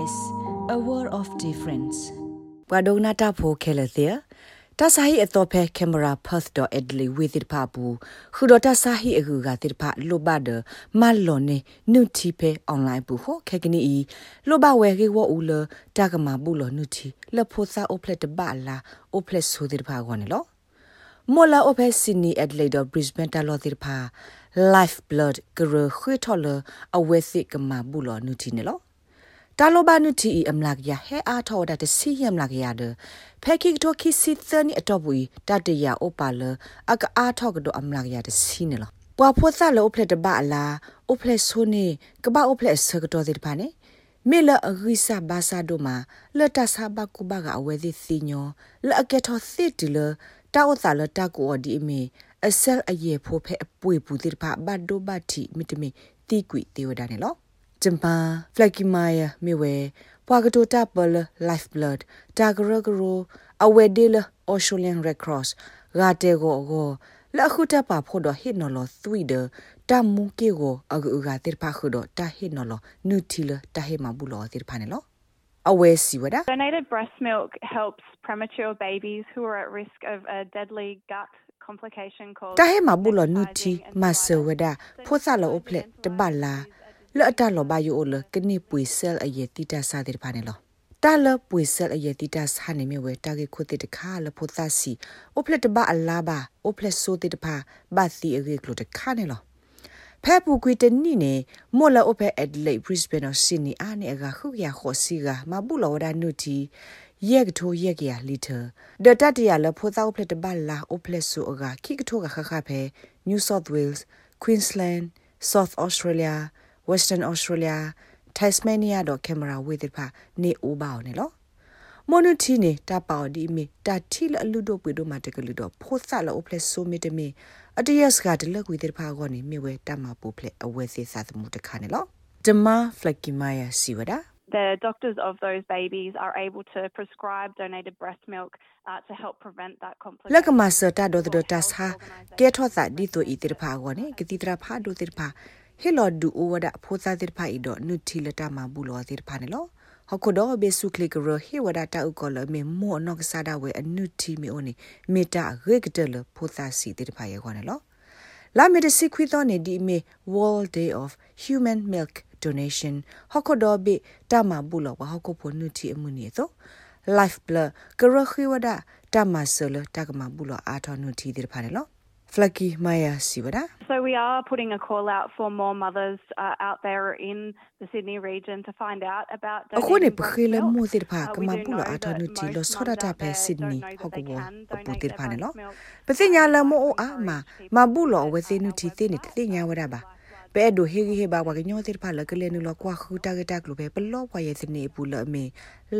SBS a world of difference ဘွာဒိုနာတာဖိုခဲလသေတဆာဟီအတော်ဖဲကင်မရာ perth.adly with it ပါဘူးခုတော့တဆာဟီအကူကတိဖာလိုဘဒမလွန်နေနုတီဖဲ online ဘူးဟောခဲကနီဤလိုဘဝဲကေဝအူလတကမာဘူးလနုတီလဖိုစာအိုဖလက်တဘလာအိုဖလက်ဆိုတိဖာကောနေလောမော်လာအိုဖဲဆင်နီအက်ဒလေဒဘရစ်ဘန်တာလောတိဖာ life blood ကရခွေထော်လအဝဲစစ်ကမာဘူးလနုတီနေလော တာလိုဘာနုတီအမလာကရဟဲအားထောဒတစီယမ်လာကရဒဖဲခိကတိုခိစီသနီအတော့ဘူးတတရအိုပါလအကအားထောကတော့အမလာကရတစီနေလောပွာဖွတ်ဆလောဖလက်တဘာလာအိုဖလက်ဆိုနေကဘာအိုဖလက်ဆကတော့ဒီပါနေမေလအဂိစာဘာစာဒိုမာလတဆာဘကူဘာကအဝဲဒီစီညောလအကက်ထောသစ်တီလတောက်သာလတကူအဒီမီအဆဲအယေဖိုဖဲအပွေပူတိဖာဘတ်ဒိုဘတ်တီမီတမီတီကွီတေဝဒနေလော ဂျမ်ပါဖလက်ကီမာယာမြေဝဲပွာကတိုတာပလ life blood တာဂရဂရိုအဝဲဒေလ Australian Red Cross ဂါတေကိုကိုလခုတပါဖို့တော့ဟစ်နော်လသွီဒတမူကေကိုအကူဂါတေဖာခုတော့တာဟစ်နော်လနူတီလတာဟေမဘူးလောတေဖာနေလောအဝဲစီဝဒ Donated breast milk helps premature babies who are at risk of a deadly gut complication called တာဟေမဘူးလောနူတီမဆဝဒဖိုးဆာလောအဖလက်တဘလာ လောအတလောဘယိုလကနေပွေဆဲလအယေတိတာစာတဲ့ဖာနေလောတာလပွေဆဲလအယေတိတာစာနေမြဝဲတာကေခုတဲ့တခါလဖို့သစီအိုဖလက်တဘအလာဘာအိုဖလက်ဆိုတဲ့တဖာဘာစီအကေကလိုတခါနေလောဖဲပူကွေတနီနေမော်လာအိုဖဲအက်ဒလိတ်ဘရစ်ဘန်အော်စီနီအာနေအကခုရခေါ်စီကမဘူးလောဒါနုတီယက်ထိုယက်ရလီတာဒတတရလဖိုသောဖလက်တဘလာအိုဖလက်ဆူအကခိကထိုကခခဖဲ New South Wales Queensland South Australia Western Australia Tasmania တော့ကင်မရာဝေးတဲ့ဖာနေအိုးပါအောင်နော်မွန်တီနေတာပေါဒီမီတာတီလလူဒိုပွေဒိုမာတကလူတော့ဖိုးဆာလောဖလက်ဆိုမီတမီအတယက်စကတလက်ဝေးတဲ့ဖာကောနေမြေဝဲတမပူဖလက်အဝဲစေစာသမှုတခါနေလောဒမဖလက်ကီမာယာစီဝဒါ the doctors of those babies are able to prescribe donated breast milk uh, to help prevent that complication လကမစတာဒိုဒတတ်ဟာကေထောသဒီတိုဤတိဖာကောနေကတိတရာဖာဒိုတိဖာ ဟေလော်ဒူအိုဝဒဖိုသာတိဖိုင်ဒနုတီလတာမဘူးလောတိဖာနေလောဟခုတော့ဘေစုကလစ်ရဟေဝဒတာဥကောလမေမောနောကစားဒဝဲအနုတီမီအိုနေမေတာရေကတလဖိုသာစီတိဖာရေခေါနေလောလာမီတစီခွီတော့နေဒီမေ World Day of Human Milk Donation ဟခုတော့ဘေတာမဘူးလောဟခုဖို့နုတီအမှုနေသော life blood ကရခိဝဒတာမဆလတာကမဘူးလောအာထောနုတီတိဖာနေလော Flaky Maya Siwada. So we are putting a call out for more mothers uh, out there in the Sydney region to find out about Ako ne pkhile mo tir pha kama pulo atha nu ti lo sora ta phe Sydney hokubo apu tir pha ne lo. Pse nya la mo o a ma ma bulo we se nu ti te ne te nya wada ba. ပဲဒိုဟေဂီဟေဘာဝကညောတိဖာလကလေနူလကွာခူတာဂတာကလိုပဲပလောဝါရဲ့စနေပူလမေ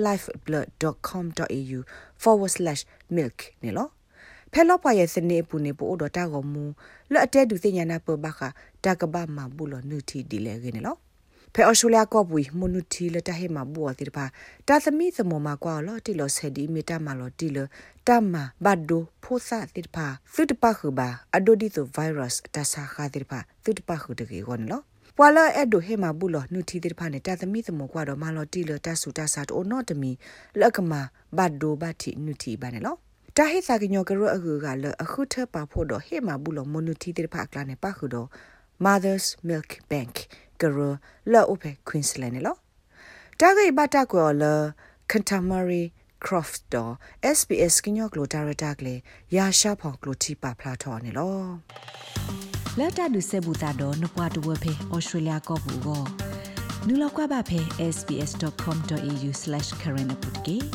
lifeblood.com.au/milk နေလော ဖဲလောပွားရဲ့စနေပူနေပို့တော့တာကောမူလက်အတဲဒူစညာနာပဘခတာကဘာမဘူးလို့နုတီဒီလေခင်းနော်ဖဲအော်စတြေးလျကောပွေမနုတီလက်တဟေမှာဘူအတိတပါတာသမီသမမကွာလော်တီလော်ဆယ်ဒီမီတာမလော်တီလတမဘတ်ဒိုဖိုစာတိတပါသုတပါခဘာအဒိုဒီတိုဗိုင်းရပ်စ်တဆာခါတိတပါသုတပါခတကေကောနော်ပွာလာအဲ့ဒိုဟေမာဘူးလောနုတီတိဖာနေတာသမီသမကွာတော့မလော်တီလတဆူတဆာတိုနော့တမီလက်ကမာဘတ်ဒိုဘတ်တီနုတီပါနေလော တာဟိစာကညောကရအကူကလအခုထပါဖို့တော့ဟေမာဘူးလမနုတီတေဖာကလာနေပါခုတော့ Mother's Milk Bank ကရလောအိုဖေကွင်းစလန်နော်တာဂိဘတာကောလ Contemporary Croft တော့ SBS ကညောကလိုတာရတာကလေရာရှာဖောင်ကလိုတီပါဖလာထော်နေလောလက်တာဒုဆေဘူတာတော့နပွားတဝဖေ Australia ကောဘူးကောနူလောက်ကွာပါဖေ sbs.com.au/current update